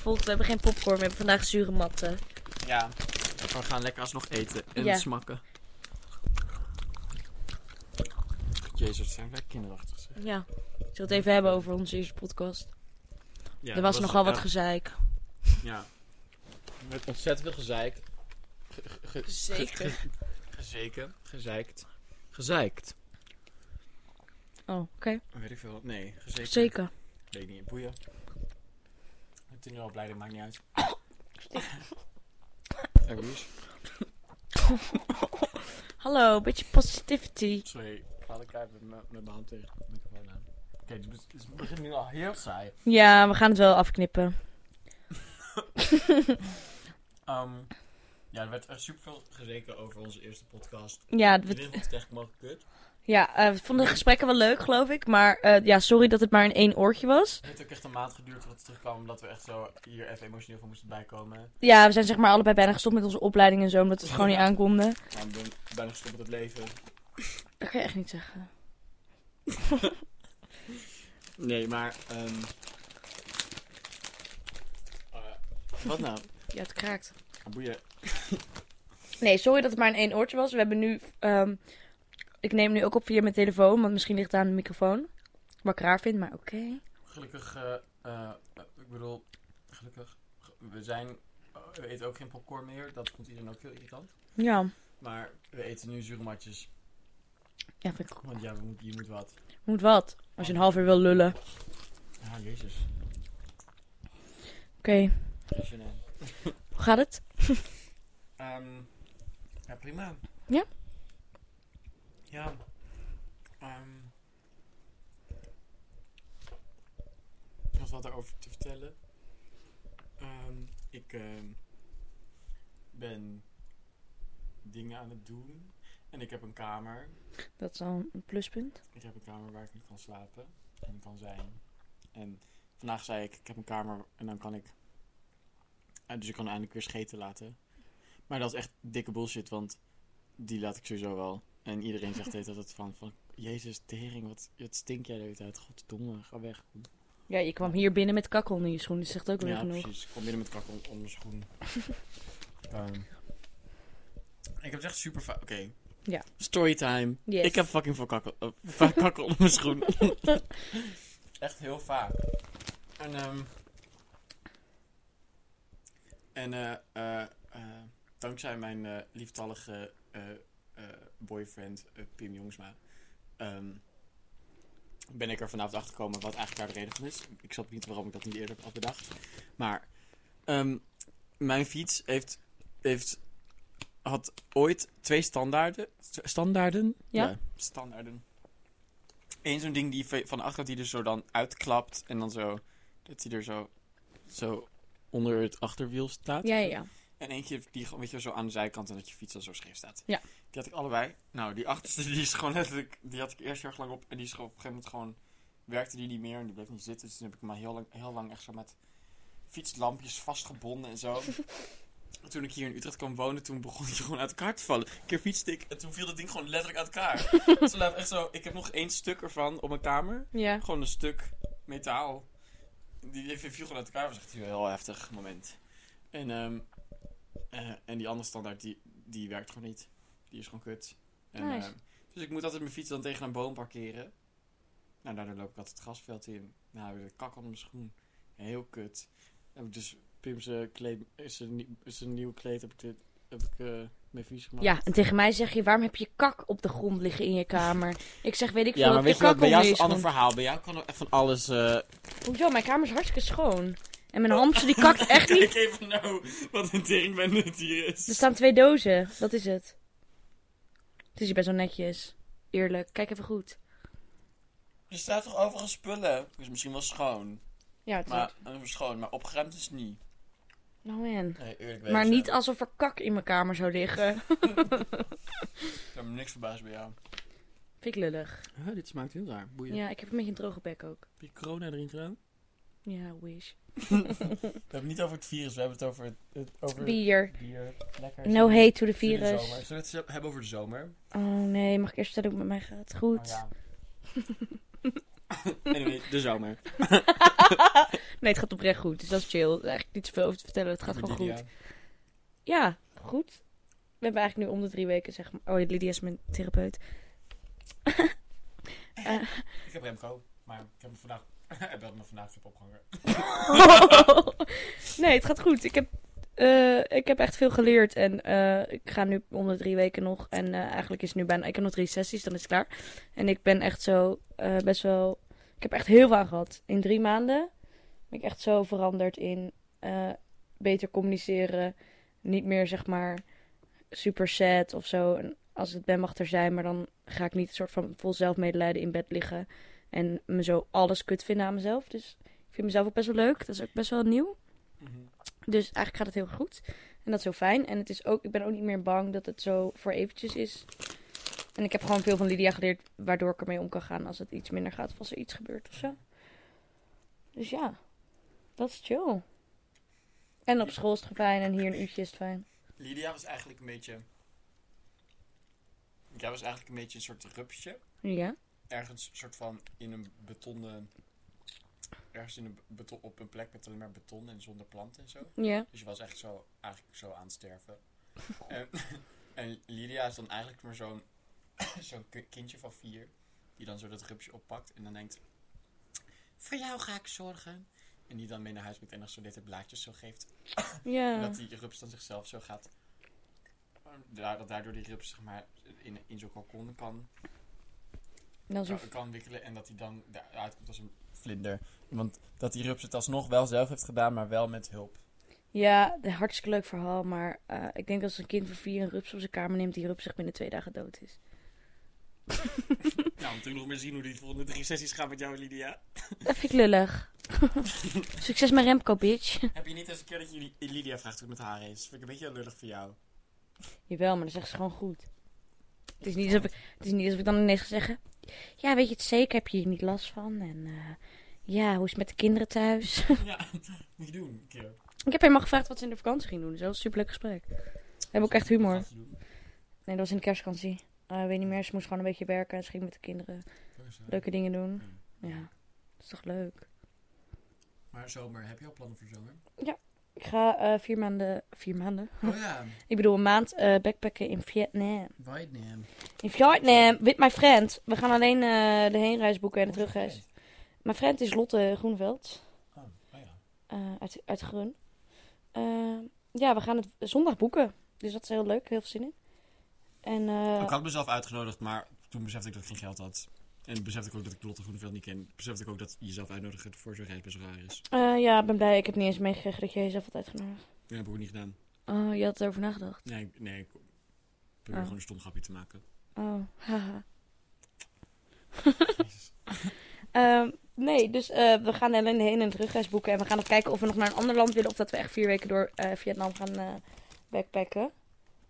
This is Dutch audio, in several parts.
opgevolgd. We hebben geen popcorn. We hebben vandaag zure matten. Ja. We gaan lekker alsnog eten en Ja. smakken. Jezus, het zijn lekker kinderachtig zeg. Ja. Ik zal het even hebben over onze eerste podcast. Ja, er was, nogal wat gezeik. Ja. Met ontzettend veel gezeik. Ge, ge, ge- Zeker. ge- gezeken. Gezeikt. Gezeikt. Oh, oké. Weet ik veel. Nee, gezeken. Zeker. Weet ik niet. Boeien. Ik ben nu al blij, dat maakt niet uit. Ries. Hallo, beetje positivity. Sorry, ik ga de keihard met mijn- hand tegen de microfoon aan. Oké, het het begint nu al heel saai. Ja, we gaan het wel afknippen. Ehm, ja, er werd echt superveel gezeken over onze eerste podcast. Ja, we- Iedereen vond het echt mogelijk kut. Ja eh, we vonden de gesprekken wel leuk, geloof ik. Maar eh, ja, sorry dat het maar in één oortje was. Het heeft ook echt een maand geduurd voordat het terugkwam, omdat we echt zo hier even emotioneel van moesten bijkomen. Ja, we zijn zeg maar allebei bijna gestopt met onze opleiding en zo, omdat we het gewoon niet aankonden. Nou, ik ben bijna gestopt met het leven. Dat kan je echt niet zeggen. Nee, maar... ehm eh, wat nou? Ja, het kraakt. Boeien. Nee, sorry dat het maar in één oortje was. We hebben nu... ehm, ik neem nu ook op via mijn telefoon, want misschien ligt het aan de microfoon. Wat ik raar vind, maar oké. Gelukkig, eh, eh, ik bedoel, gelukkig, we zijn, eh, we eten ook geen popcorn meer. Dat vond iedereen ook heel irritant. Ja. Maar we eten nu zure matjes. Ja, vind ik... Want ja, we moet, je moet wat. Moet wat. Als je een half uur wil lullen. Ja, jezus. Oké. Hoe gaat het? Ehm, ja, prima. Ja? Ja. Ehm er was wat erover te vertellen. Ehm, ik ehm, ben dingen aan het doen. En ik heb een kamer. Dat is al een pluspunt. Ik heb een kamer waar ik nu kan slapen en kan zijn. En vandaag zei ik, ik heb een kamer en dan kan ik... eh, dus ik kan eindelijk weer scheten laten. Maar dat is echt dikke bullshit, want die laat ik sowieso wel. En iedereen zegt dat het van, van... Jezus, tering, wat, wat stink jij de hele tijd. Goddomme, ga weg. Ja, je kwam hier binnen met kakkel in je schoen, dus zegt ook weer Ja, genoeg. precies. Ik kom binnen met kakkel onder mijn schoen. Ehm, ik heb het echt super vaak... Oké. Ja. Storytime. Yes. Ik heb fucking veel kakkel, eh, vaak kakkel onder mijn schoen. echt heel vaak. En, ehm en eh, eh, eh, dankzij mijn lieftallige boyfriend eh, Pim Jongsma... ehm, ben ik er vanavond achter gekomen wat eigenlijk daar de reden van is. Ik snap niet waarom ik dat niet eerder had bedacht. Maar ehm, mijn fiets heeft, heeft, had ooit twee standaarden. st- Standaarden? Ja. standaarden. Eén zo'n ding die van de achterkant die er zo dan uitklapt. En dan zo, dat hij er zo, zo onder het achterwiel staat. Ja, ja, ja. En eentje die gewoon, weet je, zo aan de zijkant en dat je fiets dan zo scheef staat. Ja. Die had ik allebei. Nou, die achterste, die is gewoon letterlijk, die had ik eerst heel erg lang op. En die is gewoon op een gegeven moment gewoon, werkte die niet meer en die bleef niet zitten. Dus toen heb ik hem maar heel lang, heel lang echt zo met fietslampjes vastgebonden en zo. En toen ik hier in Utrecht kwam wonen, toen begon hij gewoon uit elkaar te vallen. Een keer fietste ik en toen viel dat ding gewoon letterlijk uit elkaar. dus laat echt zo, ik heb nog één stuk ervan op mijn kamer. Ja. Gewoon een stuk metaal. Die viel gewoon uit elkaar. Dat was echt een heel heftig moment. En, ehm, eh, en die andere standaard, die, die werkt gewoon niet. Die is gewoon kut. En, Nice. ehm, dus ik moet altijd mijn fiets dan tegen een boom parkeren. Nou, daardoor loop ik altijd het grasveld in. Nou, de kak onder mijn schoen. Heel kut. Heb ik dus kleed, zijn, nie- zijn nieuw kleed heb ik, dit, heb ik eh mee vies gemaakt. Ja, en tegen mij zeg je, waarom heb je kak op de grond liggen in je kamer? Ik zeg, weet ik veel, Ja, maar weet je wat, bij jou is een ander verhaal. Bij jou kan er echt van alles... schoen? Hoezo, mijn kamer is hartstikke schoon. En mijn hamster die kakt echt niet. Kijk even nou wat een teringbende het hier is. Er staan twee dozen, dat is het. Het is hier best wel netjes. Eerlijk, kijk even goed. Er staat toch overal spullen? Dus misschien wel schoon. Ja, het is Maar, eh, schoon, maar opgeruimd is het niet. Nou man. Nee, eerlijk Maar niet als er kak in mijn kamer zou liggen. Ik heb me niks verbaasd bij jou. Vind ik lullig. dit smaakt heel raar. Boeien. Ja, ik heb een beetje een droge bek ook. Heb je corona erin gedaan? Ja, wish. we hebben het niet over het virus, we hebben het over het, over Bier. bier. Lekker. No hate to the virus. Zullen we het hebben over de zomer? Oh nee, mag ik eerst vertellen hoe het met mij gaat? Goed. Oh, ja. anyway, de zomer. Nee, het gaat oprecht goed. Dus dat is chill. Er is eigenlijk niet zoveel over te vertellen. Het gaat gewoon Lydia. goed. Ja, goed. We hebben eigenlijk nu om de drie weken, zeg maar... Oh, Lydia is mijn therapeut. Eh, Ik heb Remco, maar ik heb hem vandaag... Hij belde me vandaag, heb opgehangen. nee, het gaat goed. Ik heb, eh, ik heb echt veel geleerd. En eh, ik ga nu om de drie weken nog. En eh, eigenlijk is nu bijna... Ik heb nog drie sessies, dan is het klaar. En ik ben echt zo best wel... Ik heb echt heel veel aan gehad. In drie maanden ben ik echt zo veranderd in beter communiceren. Niet meer, zeg maar, super sad of zo. En als het ben mag er zijn, maar dan ga ik niet een soort van vol zelfmedelijden in bed liggen. En me zo alles kut vinden aan mezelf. Dus ik vind mezelf ook best wel leuk. Dat is ook best wel nieuw. Mhm. Dus eigenlijk gaat het heel goed. En dat is zo fijn. En het is ook, ik ben ook niet meer bang dat het zo voor eventjes is. En ik heb gewoon veel van Lydia geleerd, waardoor ik ermee om kan gaan als het iets minder gaat of als er iets gebeurt of zo. Dus ja, dat is chill. En op school is het fijn en hier een uurtje is het fijn. Lydia was eigenlijk een beetje... Jij was eigenlijk een beetje een soort rupsje. Ja? Ergens soort van in een betonnen... Ergens in een beton, op een plek met alleen maar beton en zonder planten en zo. Ja. Dus je was echt zo, eigenlijk zo aan het sterven. en, en Lydia is dan eigenlijk maar zo'n zo'n ki- kindje van vier. Die dan zo dat rupsje oppakt en dan denkt... Voor jou ga ik zorgen. En die dan mee naar huis met en nog zo dit blaadjes zo geeft. En Ja. dat die rups dan zichzelf zo gaat... da- Dat daardoor die rups zeg maar in, in zo'n kalkon kan, Dan zo... kan, kan wikkelen. En dat hij dan eruit komt als een vlinder. Want dat die rups het alsnog wel zelf heeft gedaan, maar wel met hulp. Ja, een hartstikke leuk verhaal. Maar eh, ik denk dat als een kind van vier een rups op zijn kamer neemt, die rups zich binnen twee dagen dood is. Nou, we moeten nog meer zien hoe die volgende drie sessies gaan met jou en Lydia. Dat vind ik lullig. Succes met Remco, bitch. Heb je niet eens een keer dat je Li- Lydia vraagt hoe het met haar is? Vind ik een beetje lullig voor jou. Jawel, maar dan zegt ze gewoon goed. Het is niet alsof ik, het is niet alsof ik dan ineens ga zeggen... Ja, weet je het zeker? Heb je hier niet last van? En eh, ja, hoe is het met de kinderen thuis? ja, moet je doen, een keer. ik heb helemaal gevraagd wat ze in de vakantie ging doen. Dus dat was een superleuk gesprek. We hebben ook echt humor. Nee, dat was in de kerstvakantie. Eh, weet niet meer, ze moest gewoon een beetje werken. En ze ging met de kinderen leuke dingen doen. Ja, dat is toch leuk. Maar zomer, heb je al plannen voor zomer? Ik ga eh, vier maanden... Vier maanden? Oh ja, Ik bedoel, een maand eh backpacken in Vietnam. Vietnam. In Vietnam, with my friend. We gaan alleen eh, de heenreis boeken en de terugreis. Mijn friend is Lotte Groeneveld. Oh, oh ja. uit, uit Groen. Ja, we gaan het zondag boeken. Dus dat is heel leuk. Heel veel zin in. En Ik had mezelf uitgenodigd, maar toen besefte ik dat ik geen geld had. En besefte ik ook dat ik Lotte Groeneveld niet ken. Besefte ik ook dat jezelf uitnodigen voor zo'n reis best raar is. eh, ja, ik ben blij. Ik heb niet eens meegekregen dat jij jezelf had uitgenodigd. Dat heb ik ook niet gedaan. Oh, je had erover nagedacht. Nee, ik- nee, ik probeer Oh. gewoon een stom grapje te maken. Oh, haha. Ehm, nee, dus eh, we gaan alleen de heen- en terugreis boeken. En we gaan nog kijken of we nog naar een ander land willen. Of dat we echt vier weken door eh, Vietnam gaan eh, backpacken.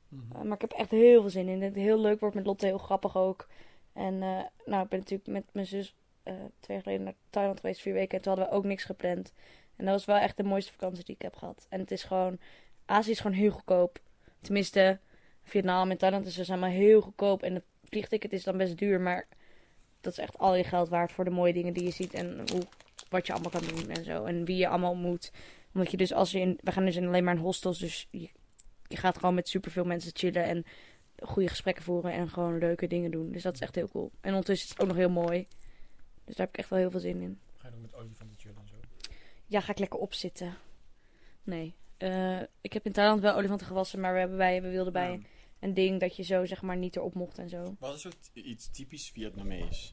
Mhm. Uh, maar ik heb echt heel veel zin in. Dat het heel leuk wordt met Lotte, heel grappig ook. En eh, nou, ik ben natuurlijk met mijn zus eh, twee jaar geleden naar Thailand geweest, vier weken. En toen hadden we ook niks gepland. En dat was wel echt de mooiste vakantie die ik heb gehad. En het is gewoon, Azië is gewoon heel goedkoop. Tenminste, Vietnam en Thailand is dus allemaal heel goedkoop. En het vliegticket is dan best duur, maar dat is echt al je geld waard voor de mooie dingen die je ziet. En hoe, wat je allemaal kan doen en zo. En wie je allemaal ontmoet. Omdat je dus als je in, we gaan dus alleen maar in hostels, dus je, je gaat gewoon met superveel mensen chillen en goede gesprekken voeren en gewoon leuke dingen doen. Dus dat is echt heel cool. En ondertussen is het ook nog heel mooi. Dus daar heb ik echt wel heel veel zin in. Ga je nog met olifanten chillen en zo? Ja, ga ik lekker opzitten. Nee. Eh, ik heb in Thailand wel olifanten gewassen, maar we, hebben bij, we wilden bij Ja. een ding dat je zo zeg maar niet erop mocht en zo. Wat is ook t- iets typisch Vietnamees?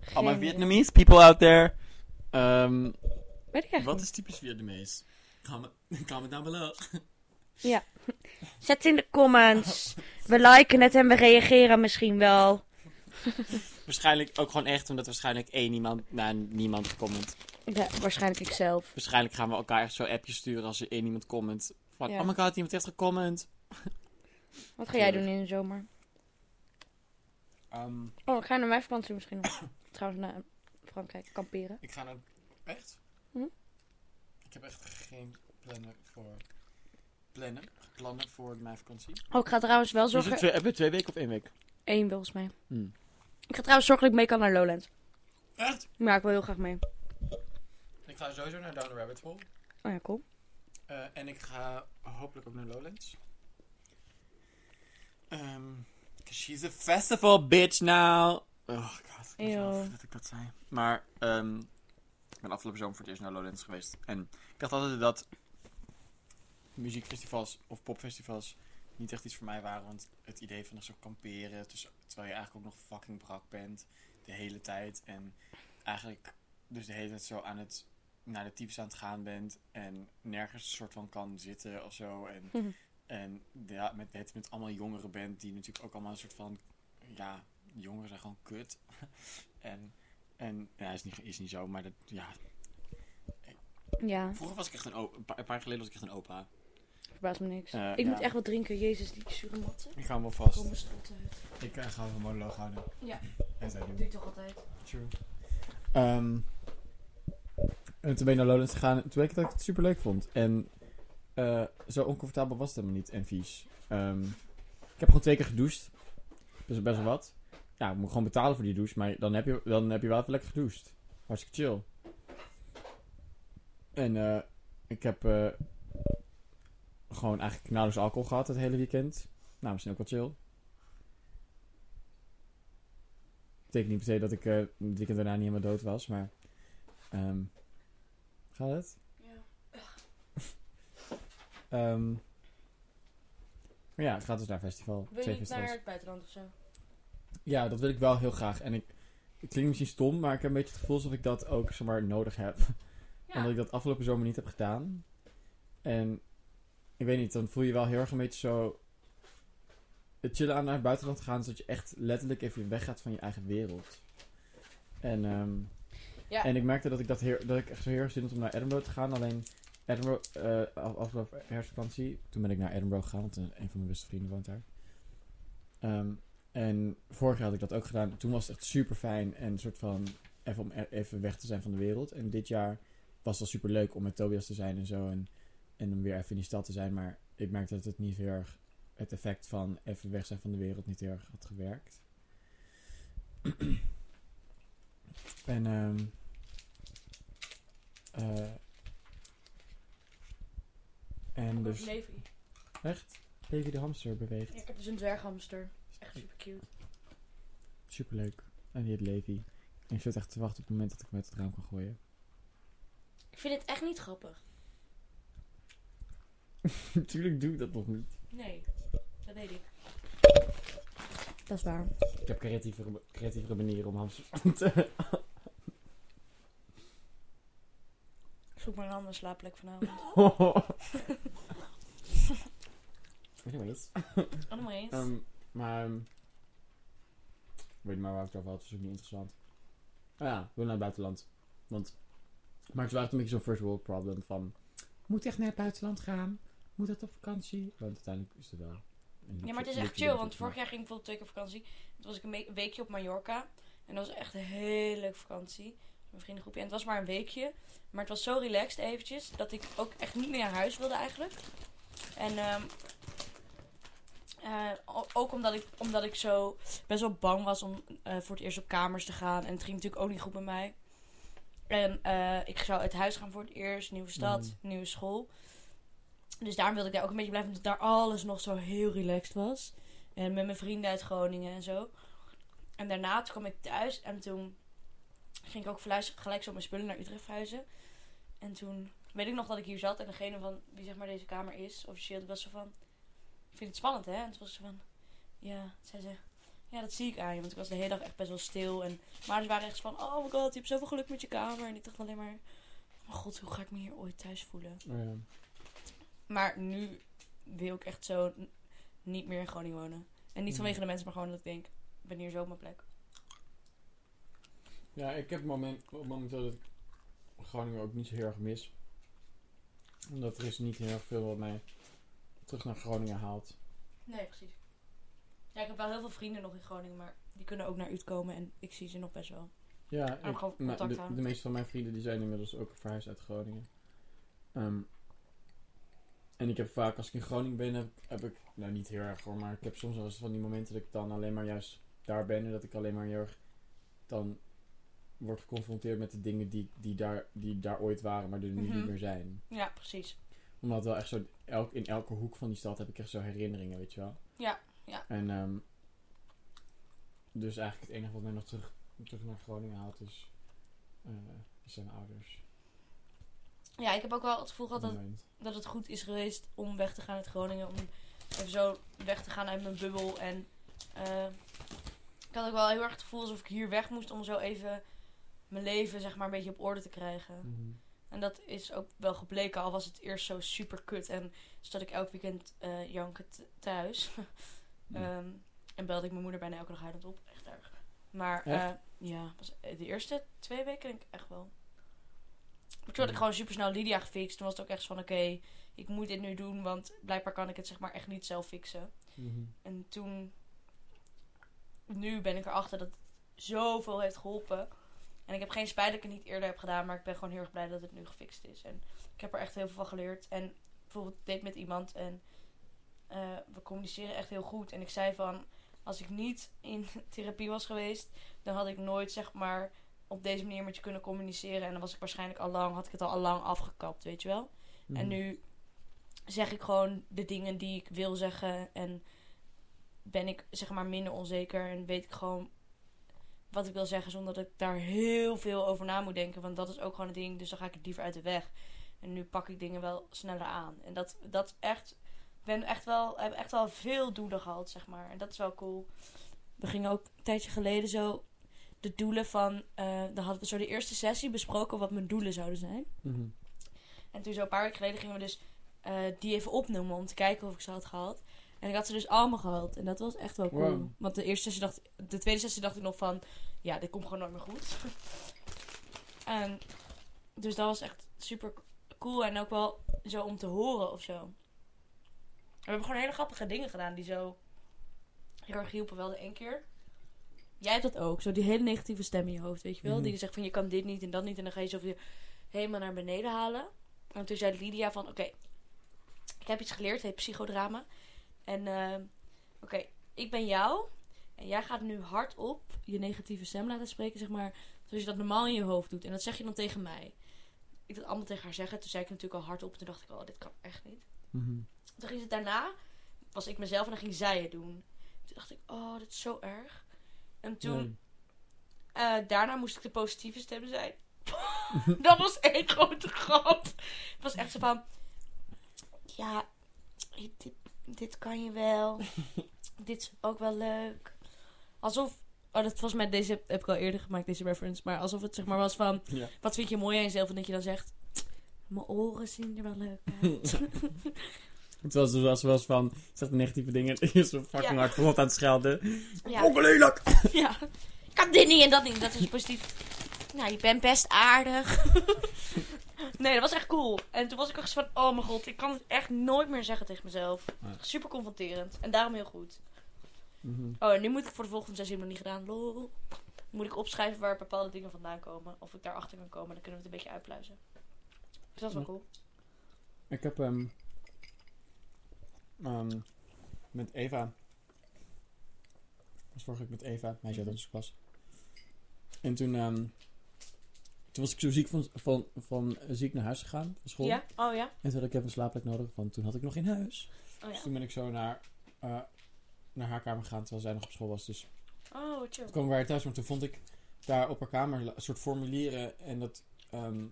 Geen. Vietnamese people out there. Ehm, Weet ik eigenlijk wat niet. is typisch Vietnamees? Comment down below. Ja. Zet in de comments. We liken het en we reageren misschien wel. Waarschijnlijk ook gewoon echt omdat waarschijnlijk één iemand naar niemand comment. Ja, waarschijnlijk ikzelf. Waarschijnlijk gaan we elkaar echt zo appjes sturen als er één iemand comment. Van, Ja. oh my god, iemand heeft gecomment. Wat ga jij doen in de zomer? Ehm, Oh, ik ga naar mijn vakantie misschien nog. Trouwens naar Frankrijk kamperen. ik ga naar... Echt? Hm? Ik heb echt geen plannen voor... Plannen? Plannen voor mijn vakantie. Oh, ik ga trouwens wel Is het zorgen... twee, heb je twee weken of één week? Eén volgens mij. Hmm. Ik ga trouwens zorgen dat ik mee kan naar Lowlands. Echt? Maar ik wil heel graag mee. Ik ga sowieso naar Down the Rabbit Hole. Oh ja, cool. Eh, en ik ga hopelijk ook naar Lowlands. Ehm, 'cause she's a festival bitch now. Oh god, ik weet dat ik dat zei. Maar ehm, ik ben afgelopen zomer voor het eerst naar Lowlands geweest. En ik dacht altijd dat muziekfestivals of popfestivals niet echt iets voor mij waren. Want het idee van nog zo kamperen, dus, terwijl je eigenlijk ook nog fucking brak bent de hele tijd. En eigenlijk dus de hele tijd zo aan het naar de types aan het gaan bent en nergens een soort van kan zitten of zo. En, en ja, met, met, met allemaal jongeren bent die natuurlijk ook allemaal een soort van, ja, jongeren zijn gewoon kut. en, en ja, is niet, is niet zo, maar dat, ja. Ja, Vroeger was ik echt een opa, een paar, een paar jaar geleden was ik echt een opa. Verbaast me niks. Eh, ik ja. moet echt wat drinken. Jezus, die zure matten. Ik ga hem wel vast. Kom eens. Ik uh, ga een monoloog houden. Ja, En zij doen. doe ik toch altijd. True. Ehm, en toen ben ik naar Lowlands gegaan. Toen weet ik dat ik het super leuk vond. En eh, zo oncomfortabel was het helemaal niet. En vies. Ehm, ik heb gewoon twee keer gedoucht. Dus best wel wat. Ja, ik moet gewoon betalen voor die douche. Maar dan heb je, dan heb je wel even lekker gedoucht. Hartstikke chill. En eh, ik heb eh, gewoon eigenlijk nauwelijks alcohol gehad het hele weekend. Nou, misschien ook wel chill. betekent niet per se dat ik eh, het weekend daarna niet helemaal dood was, maar... ehm gaat het? Ja. Ehm, maar ja, ik ga dus naar festival. Wil je niet naar het buitenland of zo? Ja, dat wil ik wel heel graag. En ik, het klinkt misschien stom, maar ik heb een beetje het gevoel alsof ik dat ook zeg maar, nodig heb. Omdat ik dat afgelopen zomer niet heb gedaan. En ik weet niet, dan voel je wel heel erg een beetje zo... Het chillen aan naar het buitenland gaan, is dat je echt letterlijk even weggaat van je eigen wereld. En, ehm, Ja. en ik merkte dat ik, dat, heel, dat ik echt zo heel erg zin had om naar Edinburgh te gaan. Alleen Edinburgh, eh, af- afgelopen herfstvakantie, toen ben ik naar Edinburgh gegaan, want een, een van mijn beste vrienden woont daar. Ehm, en vorig jaar had ik dat ook gedaan. Toen was het echt super fijn en een soort van even om even weg te zijn van de wereld. En dit jaar was het wel super leuk om met Tobias te zijn en zo. En, en om weer even in die stad te zijn. Maar ik merkte dat het niet heel erg, het effect van even weg zijn van de wereld niet heel erg had gewerkt. en eh, en dus Levi. echt, Levi de hamster beweegt. Ja, ik heb dus een dwerghamster. is echt super cute. Superleuk. En die heet Levi. En ik zit echt te wachten op het moment dat ik hem uit het raam kan gooien. Ik vind het echt niet grappig. Natuurlijk doe ik dat nog niet. Nee, dat weet ik. Dat is waar. Ik heb creatievere, creatievere manieren om hamsters aan te... Ik zoek maar een andere slaapplek vanavond. Anyways. Anyways. Ehm, maar... ik weet niet maar waar ik het over had. Dat is ook niet interessant. Oh ja, wil naar het buitenland. Want... Maar het was echt een beetje zo'n first world problem van... Moet echt naar het buitenland gaan? Moet dat op vakantie? Want uiteindelijk is het wel... een Ja, maar het is echt chill, want vorig jaar ging ik bijvoorbeeld twee keer op vakantie. Toen was ik een weekje op Mallorca. En dat was echt een hele leuke vakantie. Met mijn vriendengroepje. En het was maar een weekje. Maar het was zo relaxed eventjes. Dat ik ook echt niet meer naar huis wilde eigenlijk. En ehm, eh, ook omdat ik, omdat ik zo best wel bang was om eh, voor het eerst op kamers te gaan. En het ging natuurlijk ook niet goed met mij. En eh, ik zou uit huis gaan voor het eerst. Nieuwe stad, Mm. nieuwe school. Dus daarom wilde ik daar ook een beetje blijven. Omdat daar alles nog zo heel relaxed was. En met mijn vrienden uit Groningen en zo. En daarna toen kwam ik thuis. En toen ging ik ook gelijk zo mijn spullen naar Utrecht verhuizen. En toen weet ik nog dat ik hier zat. En degene van wie zeg maar deze kamer is, officieel, was zo van... Ik vind het spannend, hè? En toen was ze van... Ja, zei ze... Ja, dat zie ik aan je. Want ik was de hele dag echt best wel stil. En maar ze waren echt van... Oh my god, je hebt zoveel geluk met je kamer. En ik dacht alleen maar... Oh god, hoe ga ik me hier ooit thuis voelen? Ja. Maar nu wil ik echt zo niet meer in Groningen wonen. En niet Mm. vanwege de mensen, maar gewoon dat ik denk... Ik ben hier zo op mijn plek. Ja, ik heb moment, momenteel dat ik Groningen ook niet zo heel erg mis. Omdat er is niet heel erg veel wat mij terug naar Groningen haalt. Nee, precies. Ja, ik heb wel heel veel vrienden nog in Groningen, maar die kunnen ook naar Ut komen en ik zie ze nog best wel. Ja, ik, contact de, de meeste van mijn vrienden die zijn inmiddels ook verhuisd uit Groningen. Ehm, en ik heb vaak, als ik in Groningen ben, heb, heb ik, nou niet heel erg hoor, maar ik heb soms wel eens van die momenten dat ik dan alleen maar juist daar ben en dat ik alleen maar heel erg dan word geconfronteerd met de dingen die, die, daar, die daar ooit waren, maar er nu Mhm. niet meer zijn. Ja, precies. Omdat wel echt zo, elk, in elke hoek van die stad heb ik echt zo herinneringen, weet je wel. Ja, ja. En ehm, dus eigenlijk het enige wat mij nog terug, terug naar Groningen haalt is, eh, is zijn ouders. Ja, ik heb ook wel het gevoel gehad dat, dat het goed is geweest om weg te gaan uit Groningen. Om even zo weg te gaan uit mijn bubbel. En eh, ik had ook wel heel erg het gevoel alsof ik hier weg moest om zo even mijn leven zeg maar een beetje op orde te krijgen. Mhm. En dat is ook wel gebleken, al was het eerst zo super kut. En zat ik elk weekend eh jankend thuis. Ja. Ehm, en belde ik mijn moeder bijna elke dag op. Echt erg. Maar eh, ja, was de eerste twee weken denk ik echt wel. Maar toen had ik gewoon super snel Lydia gefixt. Toen was het ook echt van oké, ik moet dit nu doen. Want blijkbaar kan ik het zeg maar echt niet zelf fixen. Mhm. En toen, nu ben ik erachter dat het zoveel heeft geholpen. En ik heb geen spijt dat ik het niet eerder heb gedaan, maar ik ben gewoon heel erg blij dat het nu gefixt is. En ik heb er echt heel veel van geleerd. En bijvoorbeeld deed met iemand en eh, we communiceren echt heel goed. En ik zei van, als ik niet in therapie was geweest, dan had ik nooit zeg maar op deze manier met je kunnen communiceren. En dan was ik waarschijnlijk al lang, had ik het al lang afgekapt, weet je wel. En Mhm. nu zeg ik gewoon de dingen die ik wil zeggen. En ben ik zeg maar minder onzeker. En weet ik gewoon wat ik wil zeggen. Zonder dat ik daar heel veel over na moet denken. Want dat is ook gewoon een ding. Dus dan ga ik het liever uit de weg. En nu pak ik dingen wel sneller aan. En dat, dat is echt. Ik ben echt wel, heb echt wel veel doelen gehad, zeg maar. En dat is wel cool. We gingen ook een tijdje geleden zo de doelen van. eh dan hadden we zo de eerste sessie besproken wat mijn doelen zouden zijn. Mhm. En toen zo een paar weken geleden gingen we dus eh, die even opnoemen om te kijken of ik ze had gehad. En ik had ze dus allemaal gehad. En dat was echt wel cool. Wow. Want de eerste sessie dacht de tweede sessie dacht ik nog van ja, dit komt gewoon nooit meer goed. en dus dat was echt super cool en ook wel zo om te horen of zo. We hebben gewoon hele grappige dingen gedaan die zo heel erg hielpen. Wel de één keer. Jij hebt dat ook. Zo die hele negatieve stem in je hoofd, weet je wel. Mhm. Die zegt van je kan dit niet en dat niet. En dan ga je zo weer helemaal naar beneden halen. En toen zei Lydia van oké, ik heb iets geleerd. Het heet psychodrama. En eh, oké, ik ben jou. En jij gaat nu hardop je negatieve stem laten spreken, zeg maar. Zoals je dat normaal in je hoofd doet. En dat zeg je dan tegen mij. Ik dat allemaal tegen haar zeggen. Toen zei ik natuurlijk al hardop. Toen dacht ik, oh, dit kan echt niet. Mhm. Toen ging ze daarna, was ik mezelf en dan ging zij het doen. Toen dacht ik, oh, dit is zo erg. En toen, Nee. eh, daarna moest ik de positieve stem zijn. dat was één grote grap. Het was echt zo van, ja, dit, dit kan je wel. dit is ook wel leuk. Alsof, oh, dat volgens mij, deze heb, heb ik al eerder gemaakt, deze reference. Maar alsof het zeg maar was van, Ja. wat vind je mooi aan jezelf? En dat je dan zegt, mijn oren zien er wel leuk uit. Het was, het was, was van, zegt negatieve dingen, je is zo fucking Ja. hard verrot aan het schelden. ja. Ja. Ik kan dit niet en dat niet. Dat is positief. Nou, je bent best aardig. nee, dat was echt cool. En toen was ik ook eens van, oh mijn god, ik kan het echt nooit meer zeggen tegen mezelf. Ja. Super confronterend. En daarom heel goed. Mhm. Oh, en nu moet ik voor de volgende sessie nog niet gedaan. Lol. Moet ik opschrijven waar bepaalde dingen vandaan komen. Of ik daarachter kan komen. Dan kunnen we het een beetje uitpluizen. Dus dat is wel cool. Ik heb ehm ehm, met Eva. was vorige week met Eva, meisje uit onze klas. En toen, ehm, toen was ik zo ziek van, van, van ziek naar huis gegaan van school. Ja? Oh ja? En toen had ik even een slaapplek nodig, want toen had ik nog geen huis. Oh Dus ja. toen ben ik zo naar, eh, naar haar kamer gegaan terwijl zij nog op school was. Dus Oh, chill. toen we weer thuis, maar toen vond ik daar op haar kamer een soort formulieren en dat ehm,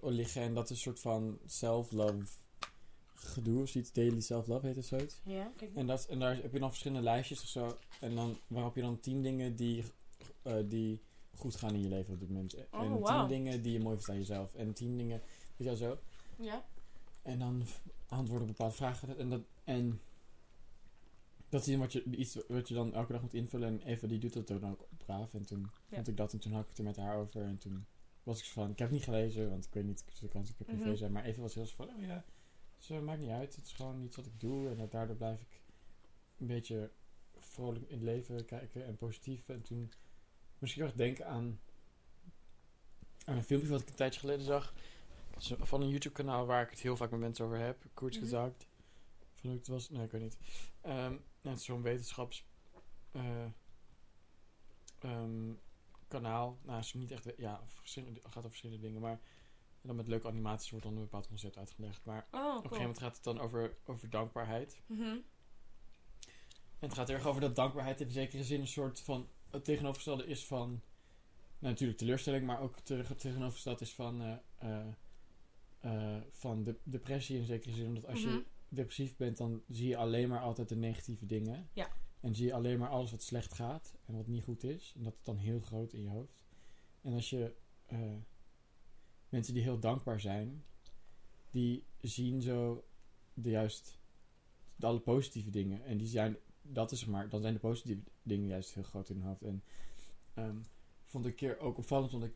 liggen. En dat is een soort van self-love gedoe of zoiets. Daily self-love heet het zoiets. Ja, kijk. En, dat, en daar heb je dan verschillende lijstjes of zo. En dan waarop je dan tien dingen die, eh, die goed gaan in je leven op dit moment. en tien Oh, wauw. dingen die je mooi vindt aan jezelf. En tien dingen, weet je wel zo. Ja. En dan antwoorden op bepaalde vragen. En dat, en dat is wat je, iets wat je dan elke dag moet invullen. En Eva die doet dat dan ook braaf. En toen Ja. vond ik dat. En toen had ik het er met haar over. En toen was ik zo van... Ik heb het niet gelezen. Want ik weet niet. De kans ik het privé Mhm. zijn. Maar Eva was heel zo van... Oh ja. Dus, eh, maakt niet uit. Het is gewoon iets wat ik doe. En daardoor blijf ik een beetje vrolijk in het leven kijken. En positief. En toen moest ik heel erg denken aan... Aan een filmpje wat ik een tijdje geleden zag. van een YouTube kanaal waar ik het heel vaak met mensen over heb. Kurz Mhm. gezegd. Van hoe het was? Nee, ik weet niet. Nou, het is zo'n wetenschaps... eh, ehm, kanaal. Nou, is niet echt... Ja, gaat over verschillende dingen, maar... dan met leuke animaties wordt dan een bepaald concept uitgelegd. Maar Oh, op een gegeven moment gaat het dan over, over dankbaarheid. Mhm. En het gaat erg over dat dankbaarheid in zekere zin een soort van... Het tegenovergestelde is van... Nou, natuurlijk teleurstelling, maar ook tegen- tegenovergesteld is van... eh, eh, eh, van de, depressie in zekere zin. Omdat als Mhm. je depressief bent, dan zie je alleen maar altijd de negatieve dingen. Ja. En zie je alleen maar alles wat slecht gaat en wat niet goed is. En dat is dan heel groot in je hoofd. En als je... mensen die heel dankbaar zijn, die zien zo de juist de alle positieve dingen. En die zijn, dat is zeg maar, dan zijn de positieve dingen juist heel groot in hun hoofd. En ehm, vond ik een keer ook opvallend, want ik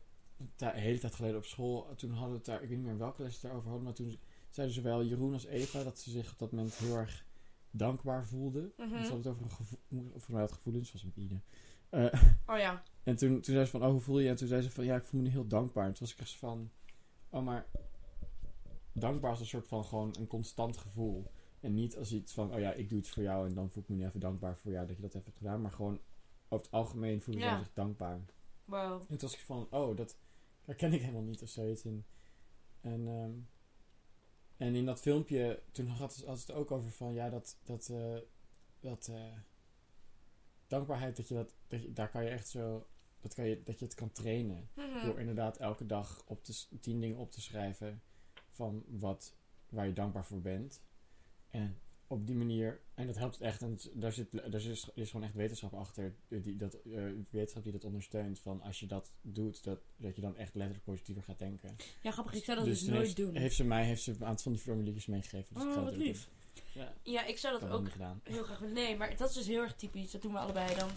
een hele tijd geleden op school, toen hadden we het daar, ik weet niet meer welke les het daarover hadden, maar toen zeiden zowel Jeroen als Eva dat ze zich op dat moment heel erg dankbaar voelden. Mhm. Ze hadden het over een gevoel, voor mij had gevoelens, was met Ine. Eh, Oh ja. en toen, toen zei ze van, oh, hoe voel je? En toen zei ze van, ja, ik voel me nu heel dankbaar. En toen was ik echt van, oh, maar dankbaar is een soort van gewoon een constant gevoel. En niet als iets van, oh ja, ik doe iets voor jou en dan voel ik me nu even dankbaar voor jou dat je dat hebt gedaan. Maar gewoon over het algemeen voelen Ja. zij zich dankbaar. Wow. En toen was ik van, oh, dat herken ik helemaal niet of zoiets. En, en, ehm, en in dat filmpje, toen had het, had het ook over van, ja, dat, dat, eh, dat eh, dankbaarheid, dat je dat, dat je, daar kan je echt zo, dat, kan je, dat je het kan trainen. Mhm. Door inderdaad elke dag op te, tien dingen op te schrijven van wat, waar je dankbaar voor bent. En op die manier, en dat helpt echt, en daar zit, daar is, er is gewoon echt wetenschap achter, eh, die, dat, eh, wetenschap die dat ondersteunt, van als je dat doet, dat, dat je dan echt letterlijk positiever gaat denken. Ja, grappig. Ik zou dat dus, toen nooit heeft, doen. heeft ze mij heeft ze een aantal van die formuliertjes meegegeven. Dus ik oh, zou wat lief. doen. Ja, Ja, ik zou ik dat ook heel graag willen. Nee, maar dat is dus heel erg typisch. Dat doen we allebei dan.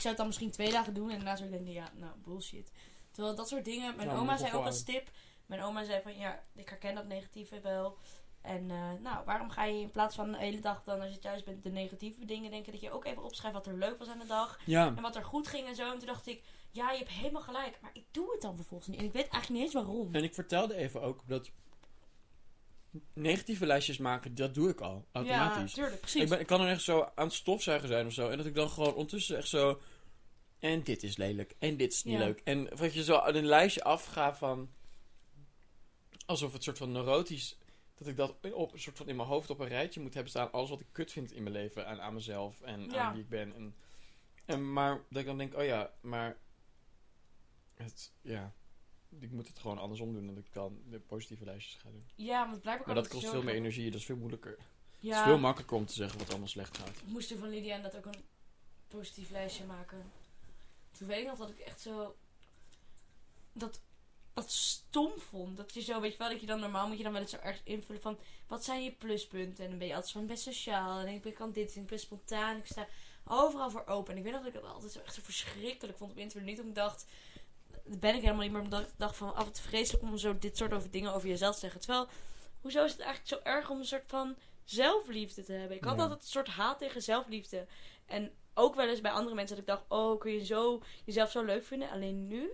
Ik zou het dan misschien twee dagen doen en daarna zou ik denken, ja, nou, bullshit. Terwijl dat soort dingen... Mijn Ja, oma zei ook als tip... Mijn oma zei van, ja, ik herken dat negatieve wel. En eh, nou, waarom ga je in plaats van de hele dag dan als je thuis bent de negatieve dingen denken... dat je ook even opschrijft wat er leuk was aan de dag. Ja, En wat er goed ging en zo. En toen dacht ik, ja, je hebt helemaal gelijk. Maar ik doe het dan vervolgens niet. En ik weet eigenlijk niet eens waarom. en ik vertelde even ook dat negatieve lijstjes maken, dat doe ik al, automatisch. Ja, tuurlijk, precies. Ik, ben, ik kan dan echt zo aan het stofzuigen zijn of zo. En dat ik dan gewoon ondertussen echt zo... En dit is lelijk. En dit is niet Ja. leuk. En dat je zo een lijstje afgaat van... Alsof het soort van neurotisch... Dat ik dat op, een soort van in mijn hoofd op een rijtje moet hebben staan. Alles wat ik kut vind in mijn leven. En aan mezelf. En Ja. aan wie ik ben. En, en, maar dat ik dan denk... Oh ja, maar... Het, ja... Ik moet het gewoon andersom doen. Dat ik dan de positieve lijstjes ga doen. Ja, want blijkbaar Maar dat kost veel meer energie. Dat is veel moeilijker. Het is veel makkelijker om te zeggen wat allemaal slecht gaat. ik moest er van Lydia en dat ook een positief lijstje maken. Toen weet ik nog dat ik echt zo... Dat, dat stom vond. Dat je zo, weet je wel, dat je dan normaal moet je dan wel eens zo ergens invullen van... Wat zijn je pluspunten? En dan ben je altijd van best sociaal. En ik ben kan dit en ik ben spontaan. Ik sta overal voor open. En ik weet nog dat ik dat altijd zo echt zo verschrikkelijk vond op internet. Niet omdat ik dacht... Dat ben ik helemaal niet, maar omdat ik dacht van... af het vreselijk om zo dit soort over dingen over jezelf te zeggen. Terwijl, hoezo is het eigenlijk zo erg om een soort van zelfliefde te hebben? Ik had Ja. altijd een soort haat tegen zelfliefde. En ook wel eens bij andere mensen dat ik dacht... Oh, kun je zo, jezelf zo leuk vinden? Alleen nu,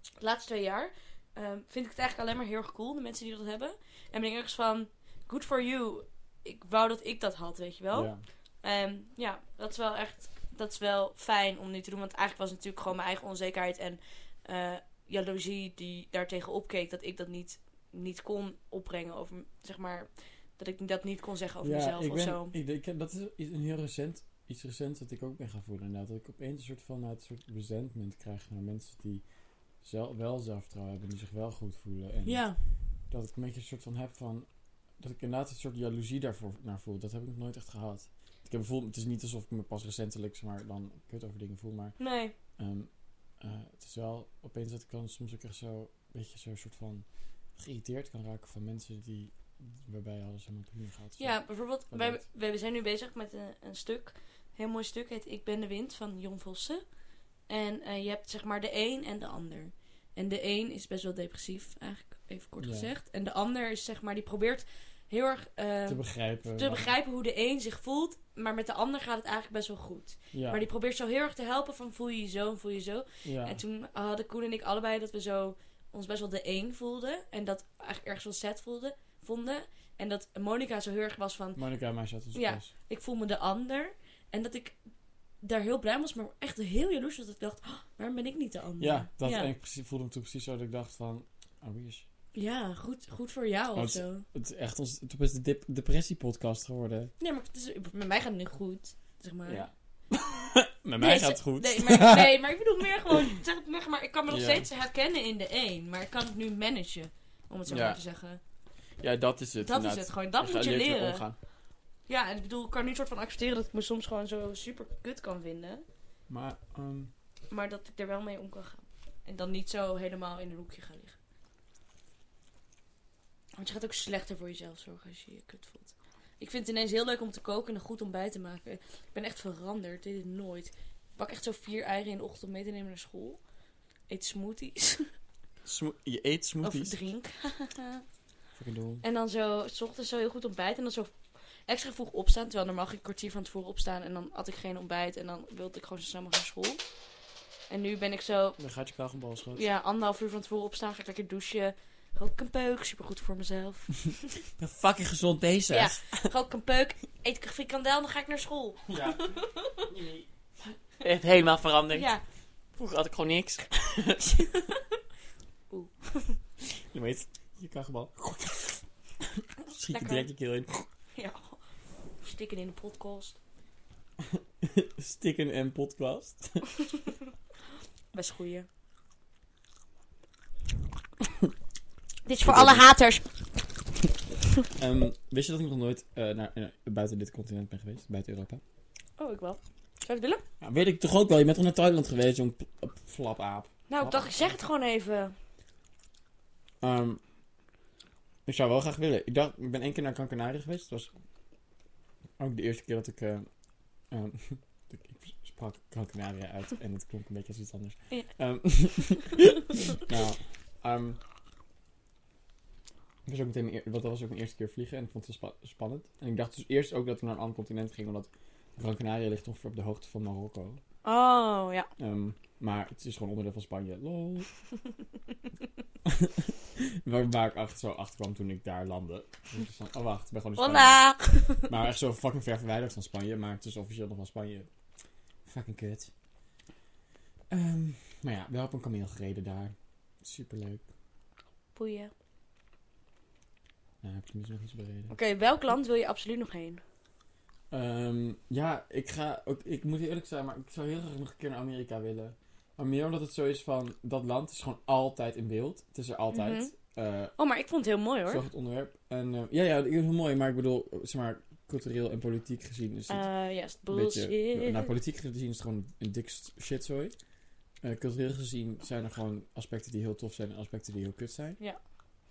de laatste twee jaar... ehm, vind ik het eigenlijk alleen maar heel erg cool, de mensen die dat hebben. En ben ik ergens van... Good for you. Ik wou dat ik dat had, weet je wel. Ja. En ja, dat is wel echt, dat is wel fijn om nu te doen. Want eigenlijk was het natuurlijk gewoon mijn eigen onzekerheid en eh jaloezie die daartegen opkeek. Dat ik dat niet, niet kon opbrengen over, zeg maar, dat ik dat niet kon zeggen over mezelf ik of ben, zo. Ik, ik, dat is iets- een heel recent, iets recents dat ik ook ben gaan voelen. Inderdaad. Dat ik opeens een soort van nou, een soort resentment krijg naar mensen die zel, wel zelfvertrouwen hebben, die zich wel goed voelen. En Ja, dat ik een beetje een soort van heb van, dat ik inderdaad een soort jaloezie daarvoor naar voel. Dat heb ik nog nooit echt gehad. Ik heb bijvoorbeeld, het is niet alsof ik me pas recentelijk zeg maar, dan kut over dingen voel, maar nee. Ehm, eh, het is wel opeens dat ik dan soms ook echt zo een beetje zo'n soort van geïrriteerd kan raken van mensen die waarbij alles helemaal prima gaat. Zo. Ja, bijvoorbeeld, wij, wij we zijn nu bezig met een, een stuk, een heel mooi stuk, heet Ik ben de wind van Jon Vossen. En eh, je hebt zeg maar de een en de ander. En de een is best wel depressief, eigenlijk even kort Ja. gezegd. En de ander is zeg maar, die probeert heel erg eh, te begrijpen. te begrijpen hoe de een zich voelt. Maar met de ander gaat het eigenlijk best wel goed. Ja, Maar die probeert zo heel erg te helpen van voel je je zo en voel je je zo. ja. En toen hadden Koen en ik allebei dat we zo ons best wel de een voelden. En dat eigenlijk ergens wel set voelden, vonden. En dat Monica zo heel erg was van, Monica en mij zaten dus Ja. pas. ik voel me de ander. En dat ik daar heel blij was, maar echt heel jaloers. Dat ik dacht, "Oh, waarom ben ik niet de ander? Ja, dat ja. En ik voelde me toen precies zo dat ik dacht van... Oh, wie is... Ja, goed, goed voor jou of het- zo. Het is echt ons, het is de dep- depressiepodcast geworden. Nee, maar het is, met mij gaat het nu goed, zeg maar. Ja. Met mij Nee, gaat het goed. Nee maar, nee, maar ik bedoel meer gewoon, zeg het meer, maar ik kan me nog Ja. steeds herkennen in de een. Maar ik kan het nu managen, om het zo Ja. maar te zeggen. Ja, dat is het. Dat is het gewoon, dat Je moet je leren. Ja, en ik bedoel, ik kan nu soort van accepteren dat ik me soms gewoon zo super kut kan vinden. Maar, ehm, Maar dat ik er wel mee om kan gaan. En dan niet zo helemaal in een hoekje gaan liggen. Want je gaat ook slechter voor jezelf zorgen als je je kut voelt. Ik vind het ineens heel leuk om te koken en een goed ontbijt te maken. Ik ben echt veranderd. Dit is nooit. Ik pak echt zo vier eieren in de ochtend om mee te nemen naar school. Eet smoothies. smo- je eet Of smoothies. drink. Fucking dol. En dan zo, s ochtends zo heel goed ontbijten. En dan zo extra vroeg opstaan. Terwijl normaal ging ik een kwartier van tevoren opstaan. En dan had ik geen ontbijt. En dan wilde ik gewoon zo snel mogelijk naar school. En nu ben ik zo, Dan gaat je kraag een bal schoten. ja, anderhalf uur van tevoren opstaan. Ga ik lekker douchen. Rook een peuk. Super goed voor mezelf. Ik ben fucking gezond bezig. Ja. Rook een peuk. Eet ik een frikandel. Dan ga ik naar school. Ja. Echt helemaal veranderd. Ja. Vroeger had ik gewoon niks. Oeh. Je weet, je krachtbal. Schiet je Lekker. direct je keel in. ja. Stikken in de podcast. Stikken en podcast. Best goeie. Dit is voor alle haters. Ehm, wist je dat ik nog nooit eh, naar, eh, buiten dit continent ben geweest? Buiten Europa? Oh, ik wel. Zou je het willen? Ja, weet ik toch ook wel. Je bent toch naar Thailand geweest, p- flapaap. Nou, ik dacht, ik zeg het gewoon even. Ehm, ik zou wel graag willen. Ik dacht, ik ben één keer naar Gran Canaria geweest. Het was ook de eerste keer dat ik... eh, ehm, ik sprak Gran Canaria uit en het klonk een beetje als iets anders. Ja. Ehm, nou, ehm, ik was ook meteen mijn want dat was ook mijn eerste keer vliegen en ik vond het wel spa- spannend. En ik dacht dus eerst ook dat we naar een ander continent gingen, omdat Gran Canaria ligt ongeveer op de hoogte van Marokko. Oh, ja. Ehm, maar het is gewoon onderdeel van Spanje. Lol. waar, waar ik echt zo achter kwam toen ik daar landde. Dus van, oh wacht, ik ben gewoon in Spanje. Hola! Maar echt zo fucking ver verwijderd van Spanje. Maar het is officieel nog van Spanje. Fucking kut. Ehm, maar ja, wel op een kameel gereden daar. Superleuk. Boeien. Nou, heb ik tenminste nog iets bereden. Oké, welk land wil je absoluut nog heen? Ehm, ja, ik ga ook, ik moet eerlijk zijn, maar ik zou heel graag nog een keer naar Amerika willen. Maar meer omdat het zo is van, dat land is gewoon altijd in beeld. Het is er altijd. Eh, Oh, maar ik vond het heel mooi zo hoor. het onderwerp. En eh, ja, ja, heel mooi, maar ik bedoel, zeg maar, cultureel en politiek gezien is het Eh, yes, bullshit. beetje... Nou, politiek gezien is het gewoon een dik shitzooi. Eh cultureel gezien zijn er gewoon aspecten die heel tof zijn en aspecten die heel kut zijn. Ja.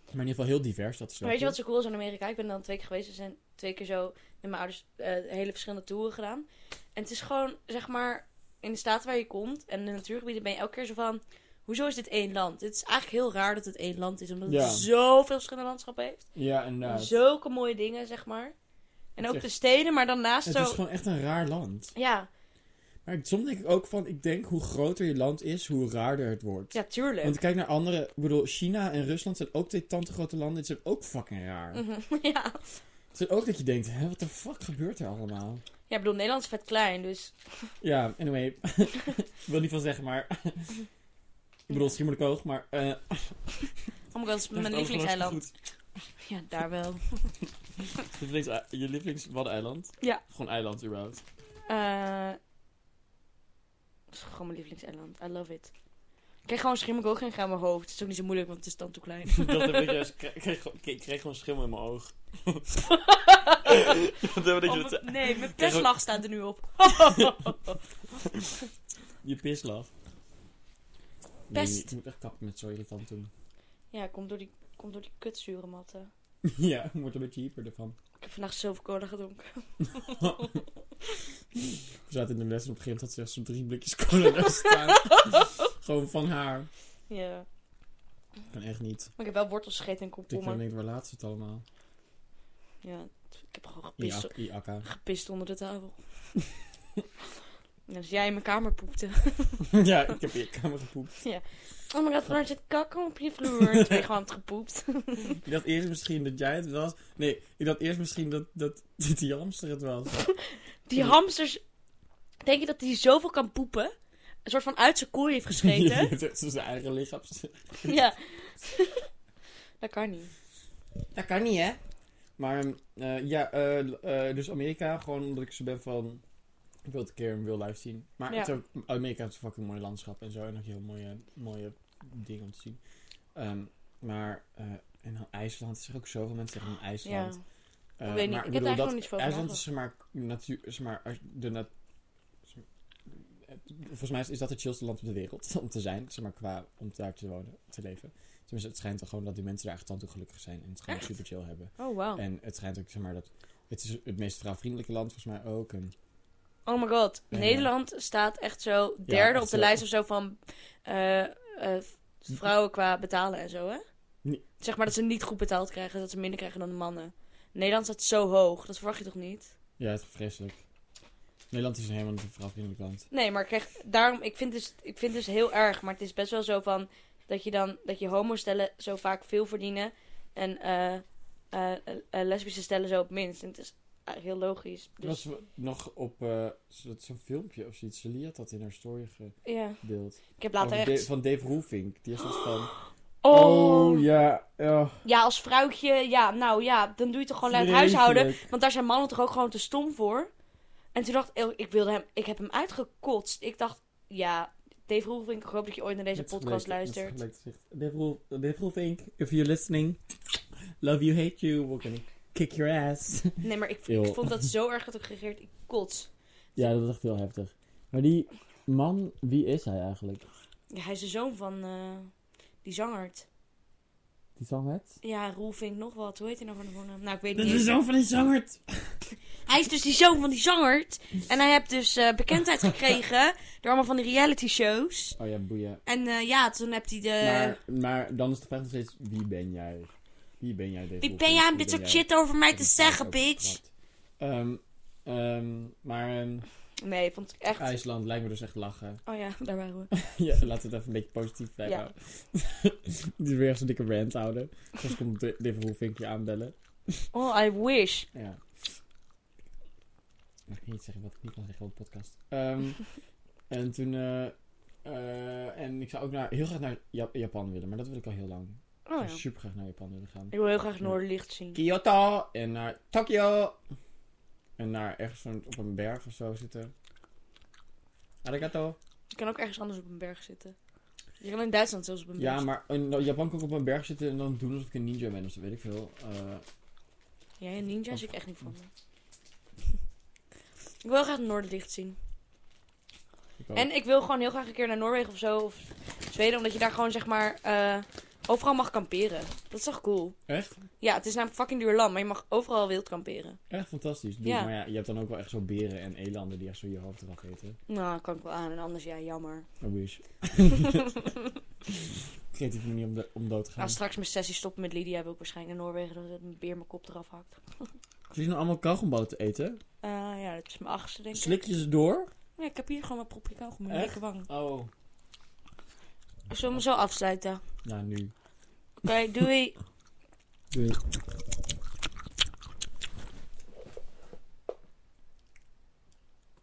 Maar in ieder geval heel divers, dat is wel Weet je wat zo cool is in Amerika? Ik ben dan twee keer geweest. Er zijn twee keer zo met mijn ouders eh, hele verschillende toeren gedaan. En het is gewoon, zeg maar, in de staat waar je komt en de natuurgebieden ben je elke keer zo van... Hoezo is dit één land? Het is eigenlijk heel raar dat het één land is, omdat Ja. het zoveel verschillende landschappen heeft. Ja, En zulke mooie dingen, zeg maar. En Het ook de steden, maar dan naast Het zo... is gewoon echt een raar land. Ja, Maar soms denk ik ook van, ik denk hoe groter je land is, hoe raarder het wordt. ja, tuurlijk. Want kijk naar andere, ik bedoel, China en Rusland zijn ook twee tante grote landen. Die zijn ook fucking raar. Mhm, ja. Het is ook dat je denkt, hè, wat de fuck gebeurt er allemaal? ja, ik bedoel, Nederland is vet klein, dus... Ja, anyway. ik wil niet van zeggen, maar... ik bedoel, Schiermonnikoog, maar... eh Oh my god, dat is mijn lievelingseiland. Ja, daar wel. Je lievelings Waddeneiland? Ja. Gewoon eiland, überhaupt. Eh dat is gewoon mijn lievelingseiland. I love it. Ik kreeg gewoon schimmel in mijn hoofd. Het is ook niet zo moeilijk, want het is dan te klein. dat heb ik juist. Ik kreeg, ik gewoon schimmel in mijn oog. dat heb ik Oh, dat nee, mijn ook- perslag staat er nu op. je pislaf. Nee, Pest. ik moet echt kappen met zo irritant doen. ja, komt door die, komt door die kutzure matten. ja, ik word een beetje hyper ervan. Ik heb vandaag cola gedronken. We zaten in de les en op een gegeven moment had ze echt zo'n drie blikjes cola daar staan. Gewoon van haar. Ja. Kan echt niet. Maar ik heb wel wortels gegeten en Ik komkommer. denk, waar laat ze het allemaal? Ja, ik heb gewoon gepist, gepist onder de tafel. Als jij in mijn kamer poepte. ja, ik heb in je kamer gepoept. Oh my god, vanuit zit kakken op je vloer. Toen ben je gewoon gepoept. Ik dacht eerst misschien dat jij het was. Nee, ik dacht eerst misschien dat, dat, dat die hamster het was. Die hamsters, denk je dat hij zoveel kan poepen? Een soort van uit zijn kooi heeft gescheten? Dat is zijn eigen lichaam. ja. dat kan niet. Dat kan niet, hè? Maar eh, ja, eh, eh, dus Amerika, gewoon omdat ik zo ben van... Ik wil het een keer in real life zien. Maar Ja. het is ook, Amerika heeft een fucking mooi landschap en zo. En ook heel mooie, mooie dingen om te zien. Ehm, maar, en dan IJsland. Er zijn ook zoveel mensen Ja. IJsland. Eh, Ik weet niet, maar ik heb bedoel, daar gewoon niets van IJsland is maar, natuur, zeg maar, de nat, zeg maar, het- volgens mij is, dat het chillste land op de wereld om te zijn, zeg maar, qua om daar te wonen, te leven. Tenminste, het schijnt toch gewoon dat die mensen daar echt tand toe gelukkig zijn en het gewoon Echt? super chill hebben. Oh, wow. En het schijnt ook, zeg maar, dat het is het meest vrouwvriendelijke land volgens mij ook. En, Oh my god. Nederland staat echt zo derde echt op de zo. lijst of zo van eh, eh, vrouwen qua betalen en zo, hè? Nee. Zeg maar dat ze niet goed betaald krijgen, dat ze minder krijgen dan de mannen. Nederland staat zo hoog, dat verwacht je toch niet? ja, het is vreselijk. Nederland is helemaal niet een vrouwvriendelijk land. Nee, maar kijk, daarom, ik vind, dus, ik vind dus heel erg, maar het is best wel zo van dat je dan, dat je homo-stellen zo vaak veel verdienen en eh, eh, eh, lesbische stellen zo op minst. En het is heel logisch. Er was Dus, nog op zo- zo'n filmpje of zoiets. Celia had dat in haar story ja, gedeeld. ik heb later echt... Van Dave Roelvink. Die is soort van... Oh, ja, ja. Ja, als vrouwtje, ja, nou ja, dan doe je toch gewoon uit het huishouden. Want daar zijn mannen toch ook gewoon te stom voor. En toen dacht ik, ik wilde hem, ik heb hem uitgekotst. Ik dacht, ja, Dave Roelvink, ik hoop dat je ooit naar deze podcast gelijk- luistert. Dave Roel- Dave Roelvink, if you're listening, love you, hate you, we're gonna kick your ass. Nee, maar ik vond dat zo erg dat ik gereageerd, ik kots. ja, dat was echt heel heftig. Maar die man, wie is hij eigenlijk? Ja, hij is de zoon van eh, die zangert. Die zangert? Ja, Roelvink nog wat. Hoe heet hij nou van de voornaam? Nou, ik weet Dat niet. is de zoon van die zangert. Hij is dus die zoon van die zangert. En hij heeft dus eh, bekendheid gekregen door allemaal van die reality shows. Oh ja, boeien. En eh, ja, toen heb hij de... Maar, maar dan is de vraag nog steeds, wie ben jij? Wie ben jij, Dave Wie ben jij om dit soort shit over mij Dat te zeggen, bitch? Ehm, ehm, maar ehm, Nee, vond ik echt... IJsland lijkt me dus echt lachen. Oh ja, daar waren we. ja, laten we het even een beetje positief blijven Ja. Die weer zo'n dikke rant houden. Soms komt de- Dave Roelvink je aanbellen. Oh, I wish. Ja. Ik kan niet zeggen wat ik niet kan zeggen op de podcast. Ehm, en toen... eh, eh, en ik zou ook naar, heel graag naar Jap- Japan willen, maar dat wil ik al heel lang. Ik Oh zou ja. super graag naar Japan willen gaan. Ik wil heel graag Noorderlicht zien. Kyoto en naar Tokyo. En naar ergens op een berg of zo zitten. Arigato. Ik kan ook ergens anders op een berg zitten. Je kan in Duitsland zelfs op een berg Ja, maar in Japan kan ik op een berg zitten en dan doen alsof ik een ninja ben of zo, weet ik veel. Eh, Jij een ninja Of- zie ik echt niet van me. ik wil graag Noorderlicht zien. ik ook. En ik wil gewoon heel graag een keer naar Noorwegen of zo. Of Zweden, omdat je daar gewoon zeg maar eh, overal mag kamperen. Dat is toch cool? Echt? Ja, het is namelijk fucking duur land, maar je mag overal wild kamperen. Echt fantastisch. Doe, Ja. Maar ja, je hebt dan ook wel echt zo beren en elanden die echt zo je hoofd eraf eten. Nou, kan ik wel aan. En anders, ja, jammer. I wish. Creatieve manier om, de, om dood te gaan. Als straks mijn sessie stoppen met Lydia, heb ik waarschijnlijk in Noorwegen dat een beer mijn kop eraf hakt. Zit je nou allemaal kauwgomballen te eten? Eh, ja, dat is mijn achtste, denk ik. Slik je ze door? Ja, ik heb hier gewoon mijn propje kauwgom in mijn linkerwang. Oh. Zullen we zo afsluiten? Nou, nu. Oké, doei. Doei.